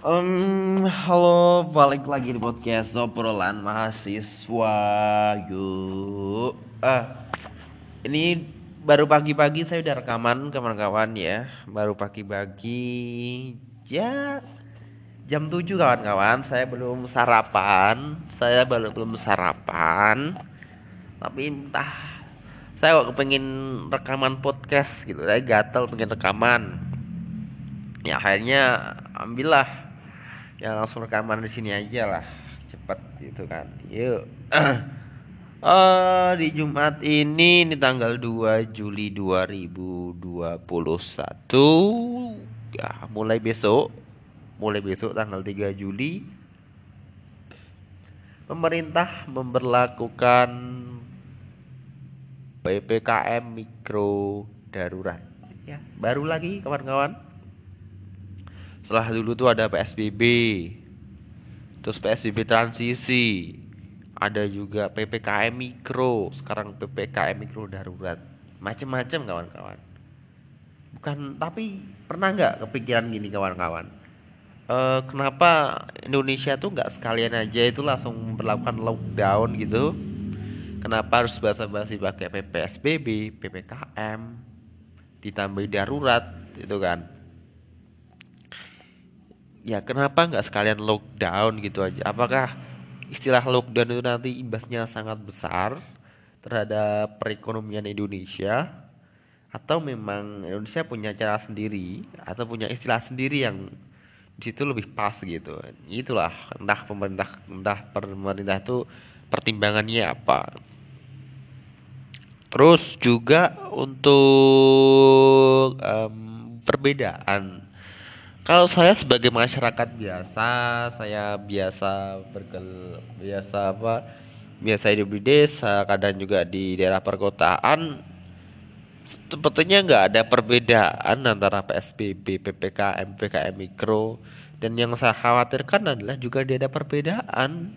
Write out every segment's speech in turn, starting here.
Um, halo, balik lagi di podcast obrolan mahasiswa. Yuk, ah, ini baru pagi-pagi saya udah rekaman kawan-kawan ya. Baru pagi-pagi, ya jam 7 kawan-kawan. Saya belum sarapan, saya baru belum sarapan. Tapi entah, saya kok kepengen rekaman podcast gitu. Saya gatel pengen rekaman. Ya akhirnya ambillah ya langsung rekaman di sini aja lah. Cepet gitu kan. Yuk. Uh, di Jumat ini ini tanggal 2 Juli 2021 ya mulai besok. Mulai besok tanggal 3 Juli. Pemerintah memperlakukan PPKM mikro darurat. Ya. Baru lagi kawan-kawan setelah dulu tuh ada PSBB terus PSBB transisi ada juga PPKM mikro. Sekarang PPKM mikro darurat. Macem-macem kawan-kawan. Bukan tapi pernah nggak kepikiran gini kawan-kawan? E, kenapa Indonesia tuh nggak sekalian aja? Itu langsung berlakukan lockdown gitu. Kenapa harus basa-basi pakai PPSBB PPKM ditambah darurat itu kan ya kenapa nggak sekalian lockdown gitu aja? Apakah istilah lockdown itu nanti imbasnya sangat besar terhadap perekonomian Indonesia? Atau memang Indonesia punya cara sendiri atau punya istilah sendiri yang di situ lebih pas gitu? Itulah entah pemerintah entah pemerintah itu pertimbangannya apa. Terus juga untuk um, perbedaan kalau saya sebagai masyarakat biasa, saya biasa berkel biasa apa? Biasa hidup di desa, kadang juga di daerah perkotaan. Sepertinya nggak ada perbedaan antara PSBB, PPKM, PPKM mikro dan yang saya khawatirkan adalah juga ada perbedaan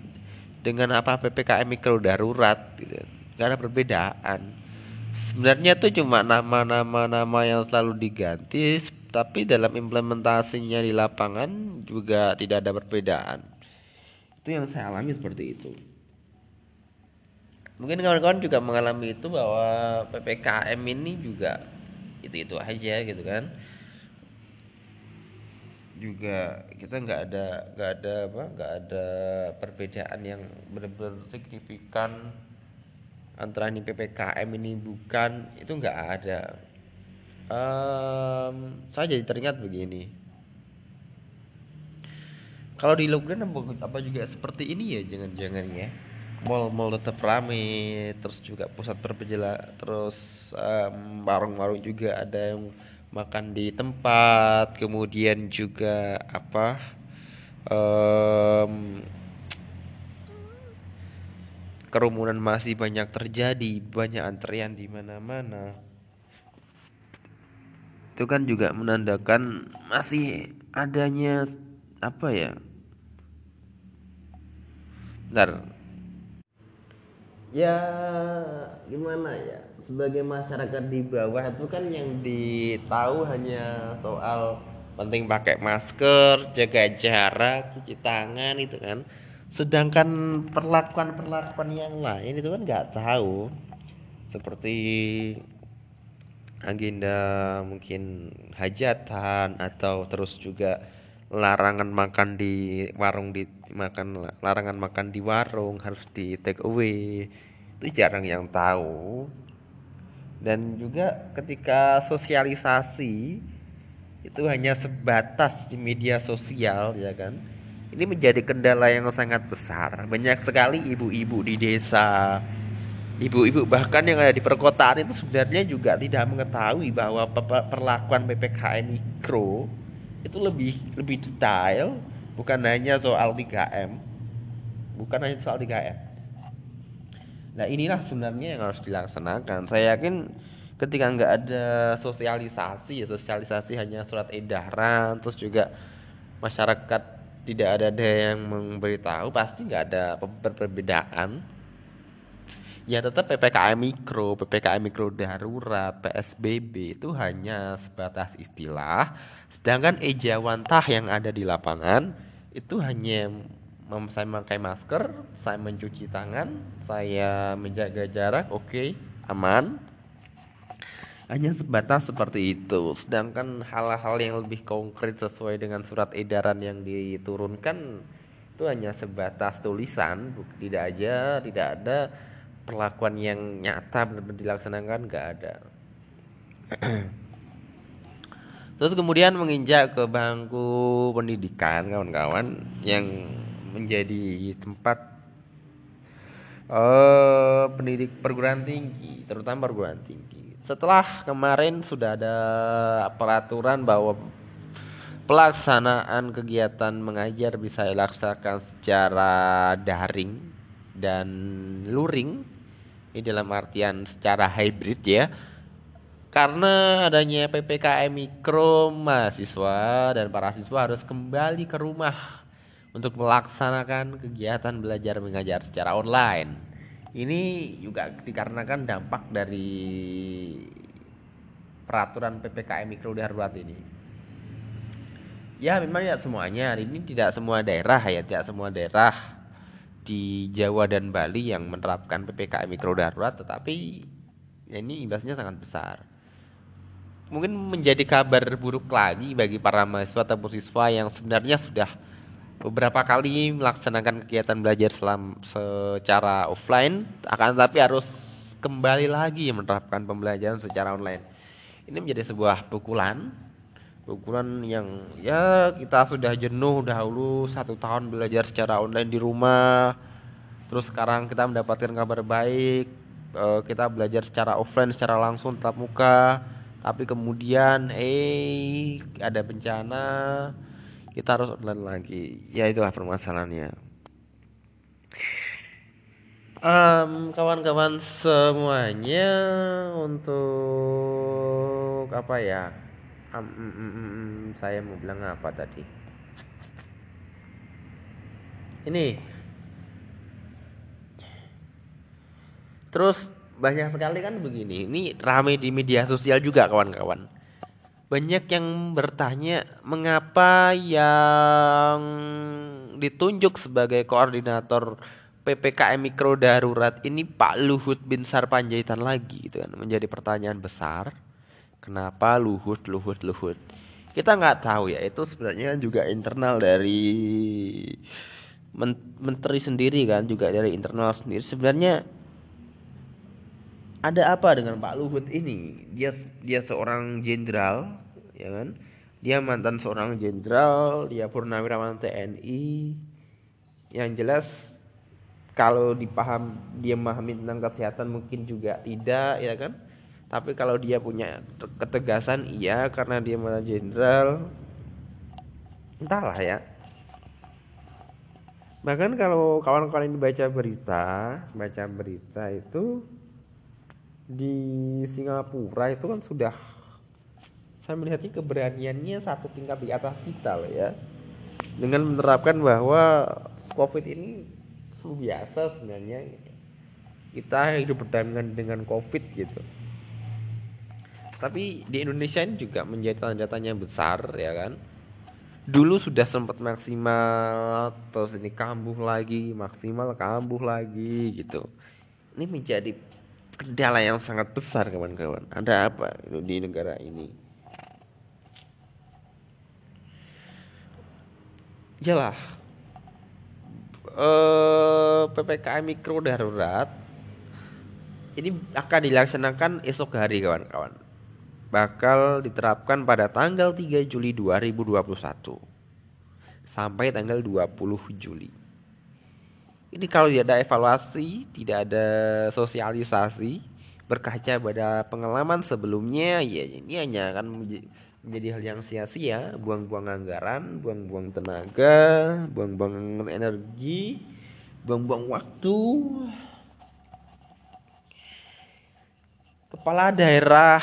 dengan apa PPKM mikro darurat gitu. Gak ada perbedaan. Sebenarnya itu cuma nama-nama nama yang selalu diganti tapi dalam implementasinya di lapangan juga tidak ada perbedaan. Itu yang saya alami seperti itu. Mungkin kawan-kawan juga mengalami itu bahwa PPKM ini juga itu-itu aja gitu kan. Juga kita nggak ada nggak ada apa nggak ada perbedaan yang benar-benar signifikan antara ini PPKM ini bukan itu nggak ada um, saya jadi teringat begini. Kalau di lockdown apa juga seperti ini ya jangan-jangan ya. Mall-mall tetap rame terus juga pusat perbelanjaan terus warung-warung um, juga ada yang makan di tempat kemudian juga apa um, kerumunan masih banyak terjadi banyak antrian di mana-mana itu kan juga menandakan masih adanya apa ya Bentar. ya gimana ya? Sebagai masyarakat di bawah itu kan yang ditahu hanya soal penting pakai masker jaga jarak cuci tangan itu kan. Sedangkan perlakuan perlakuan yang lain itu kan nggak tahu. Seperti agenda mungkin hajatan atau terus juga larangan makan di warung di makan larangan makan di warung harus di take away. Itu jarang yang tahu. Dan juga ketika sosialisasi itu hanya sebatas di media sosial ya kan? Ini menjadi kendala yang sangat besar. Banyak sekali ibu-ibu di desa ibu-ibu bahkan yang ada di perkotaan itu sebenarnya juga tidak mengetahui bahwa perlakuan PPKM mikro itu lebih lebih detail bukan hanya soal 3M bukan hanya soal 3M nah inilah sebenarnya yang harus dilaksanakan. Saya yakin ketika nggak ada sosialisasi ya sosialisasi hanya surat edaran terus juga masyarakat tidak ada yang memberitahu pasti nggak ada perbedaan ya tetap PPKM mikro, PPKM mikro darurat, PSBB itu hanya sebatas istilah, sedangkan ejawantah yang ada di lapangan itu hanya saya memakai masker, saya mencuci tangan, saya menjaga jarak, oke, okay, aman. Hanya sebatas seperti itu. Sedangkan hal-hal yang lebih konkret sesuai dengan surat edaran yang diturunkan itu hanya sebatas tulisan, tidak aja, tidak ada perlakuan yang nyata benar-benar dilaksanakan nggak ada. Terus kemudian menginjak ke bangku pendidikan kawan-kawan yang menjadi tempat uh, pendidik perguruan tinggi terutama perguruan tinggi. Setelah kemarin sudah ada peraturan bahwa pelaksanaan kegiatan mengajar bisa dilaksanakan secara daring dan luring ini dalam artian secara hybrid ya karena adanya PPKM mikro mahasiswa dan para siswa harus kembali ke rumah untuk melaksanakan kegiatan belajar mengajar secara online. Ini juga dikarenakan dampak dari peraturan PPKM mikro darurat ini. Ya memang ya semuanya, ini tidak semua daerah ya, tidak semua daerah di Jawa dan Bali yang menerapkan PPKM mikro darurat tetapi ya ini imbasnya sangat besar. Mungkin menjadi kabar buruk lagi bagi para mahasiswa atau siswa yang sebenarnya sudah beberapa kali melaksanakan kegiatan belajar selam secara offline akan tetapi harus kembali lagi menerapkan pembelajaran secara online. Ini menjadi sebuah pukulan ukuran yang ya kita sudah jenuh dahulu satu tahun belajar secara online di rumah. Terus sekarang kita mendapatkan kabar baik eh, kita belajar secara offline secara langsung tatap muka. Tapi kemudian eh ada bencana kita harus online lagi. Ya itulah permasalahannya. Um, kawan-kawan semuanya untuk apa ya um, um, um, saya mau bilang apa tadi? Ini. Terus banyak sekali kan begini. Ini ramai di media sosial juga kawan-kawan. Banyak yang bertanya mengapa yang ditunjuk sebagai koordinator PPKM mikro darurat ini Pak Luhut bin Sarpanjaitan lagi gitu kan. Menjadi pertanyaan besar Kenapa Luhut, Luhut, Luhut? Kita nggak tahu ya. Itu sebenarnya juga internal dari menteri sendiri kan, juga dari internal sendiri. Sebenarnya ada apa dengan Pak Luhut ini? Dia dia seorang jenderal, ya kan? Dia mantan seorang jenderal, dia purnawirawan TNI. Yang jelas kalau dipaham dia memahami tentang kesehatan mungkin juga tidak, ya kan? Tapi kalau dia punya ketegasan iya karena dia malah jenderal entahlah ya. Bahkan kalau kawan-kawan ini baca berita baca berita itu di Singapura itu kan sudah saya melihatnya keberaniannya satu tingkat di atas kita loh ya. Dengan menerapkan bahwa covid ini biasa sebenarnya. Kita hidup berdampingan dengan covid gitu tapi di Indonesia ini juga menjadi tanda tanya besar ya kan? Dulu sudah sempat maksimal terus ini kambuh lagi maksimal kambuh lagi gitu. Ini menjadi kendala yang sangat besar kawan-kawan. Ada apa di negara ini? Jelas eh, PPKM mikro darurat ini akan dilaksanakan esok hari kawan-kawan bakal diterapkan pada tanggal 3 Juli 2021 sampai tanggal 20 Juli. Ini kalau tidak ada evaluasi, tidak ada sosialisasi, berkaca pada pengalaman sebelumnya, ya ini hanya akan menjadi hal yang sia-sia, buang-buang anggaran, buang-buang tenaga, buang-buang energi, buang-buang waktu. Kepala daerah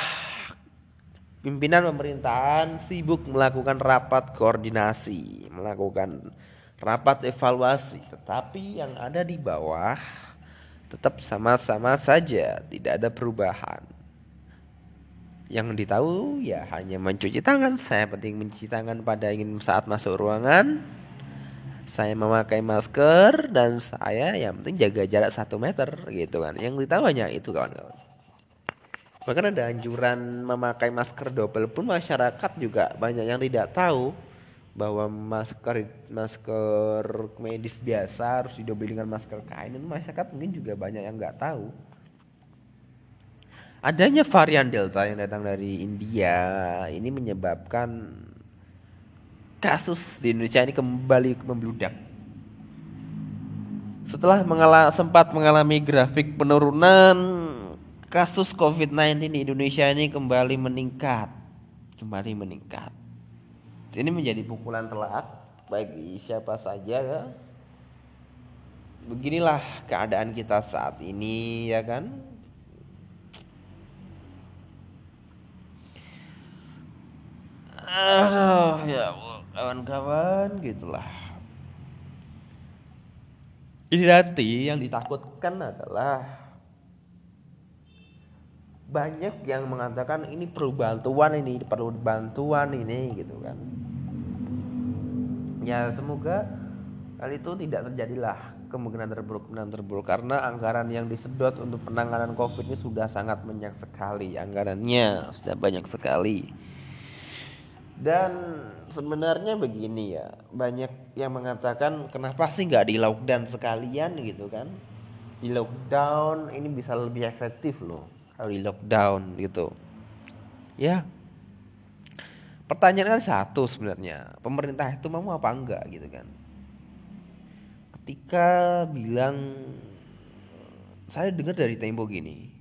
Pimpinan pemerintahan sibuk melakukan rapat koordinasi, melakukan rapat evaluasi, tetapi yang ada di bawah tetap sama-sama saja, tidak ada perubahan. Yang ditahu ya hanya mencuci tangan. Saya penting mencuci tangan pada ingin saat masuk ruangan. Saya memakai masker dan saya yang penting jaga jarak satu meter gitu kan. Yang ditahu hanya itu kawan-kawan. Bahkan ada anjuran memakai masker double pun masyarakat juga banyak yang tidak tahu bahwa masker masker medis biasa harus didobel dengan masker kain itu masyarakat mungkin juga banyak yang nggak tahu. Adanya varian delta yang datang dari India ini menyebabkan kasus di Indonesia ini kembali membludak. Setelah mengala, sempat mengalami grafik penurunan kasus COVID-19 di Indonesia ini kembali meningkat kembali meningkat ini menjadi pukulan telak bagi siapa saja ya. Beginilah keadaan kita saat ini ya kan. Aduh, ya kawan-kawan gitulah. Ini nanti yang ditakutkan adalah banyak yang mengatakan ini perlu bantuan ini perlu bantuan ini gitu kan. Ya semoga kali itu tidak terjadilah kemungkinan terburuk kemungkinan terburuk. Karena anggaran yang disedot untuk penanganan covid ini sudah sangat banyak sekali anggarannya sudah banyak sekali. Dan sebenarnya begini ya banyak yang mengatakan kenapa sih nggak di lockdown sekalian? gitu kan. Di lockdown ini bisa lebih efektif loh di lockdown gitu. Ya. Pertanyaan kan satu sebenarnya pemerintah itu mau apa enggak gitu kan. Ketika bilang saya dengar dari Tempo gini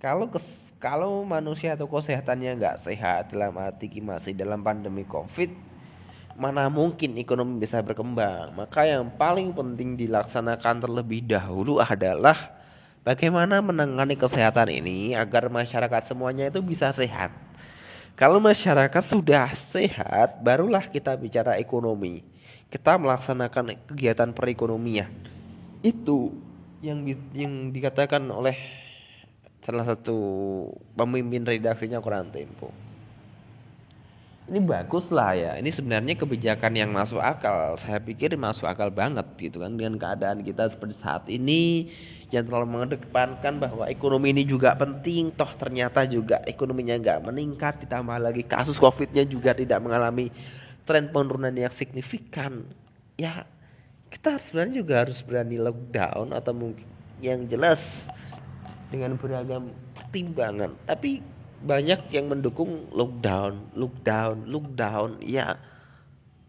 kalau kes, kalau manusia atau kesehatannya nggak sehat dalam arti masih dalam pandemi covid mana mungkin ekonomi bisa berkembang? Maka yang paling penting dilaksanakan terlebih dahulu adalah bagaimana menangani kesehatan ini agar masyarakat semuanya itu bisa sehat kalau masyarakat sudah sehat, barulah kita bicara ekonomi. Kita melaksanakan kegiatan perekonomian. Itu yang yang dikatakan oleh salah satu pemimpin redaksinya Koran Tempo. Ini bagus lah ya. Ini sebenarnya kebijakan yang masuk akal. Saya pikir masuk akal banget gitu kan. Dengan keadaan kita seperti saat ini jangan terlalu mengedepankan bahwa ekonomi ini juga penting. Toh ternyata juga ekonominya nggak meningkat. Ditambah lagi kasus covidnya juga tidak mengalami tren penurunan yang signifikan. Ya kita sebenarnya juga harus berani lockdown atau mungkin yang jelas dengan beragam pertimbangan. Tapi banyak yang mendukung lockdown lockdown lockdown. Ya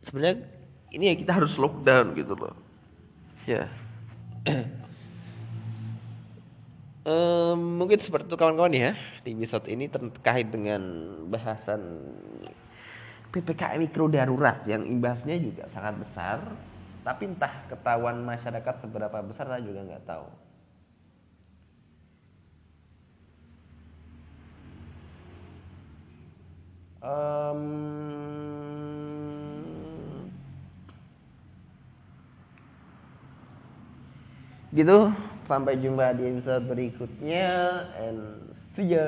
sebenarnya ini ya kita harus lockdown gitu loh. Ya. Um, mungkin seperti itu kawan-kawan ya di episode ini terkait dengan bahasan PPKM mikro darurat yang imbasnya juga sangat besar tapi entah ketahuan masyarakat seberapa besar saya juga nggak tahu um, gitu Sampai jumpa di episode berikutnya and see ya.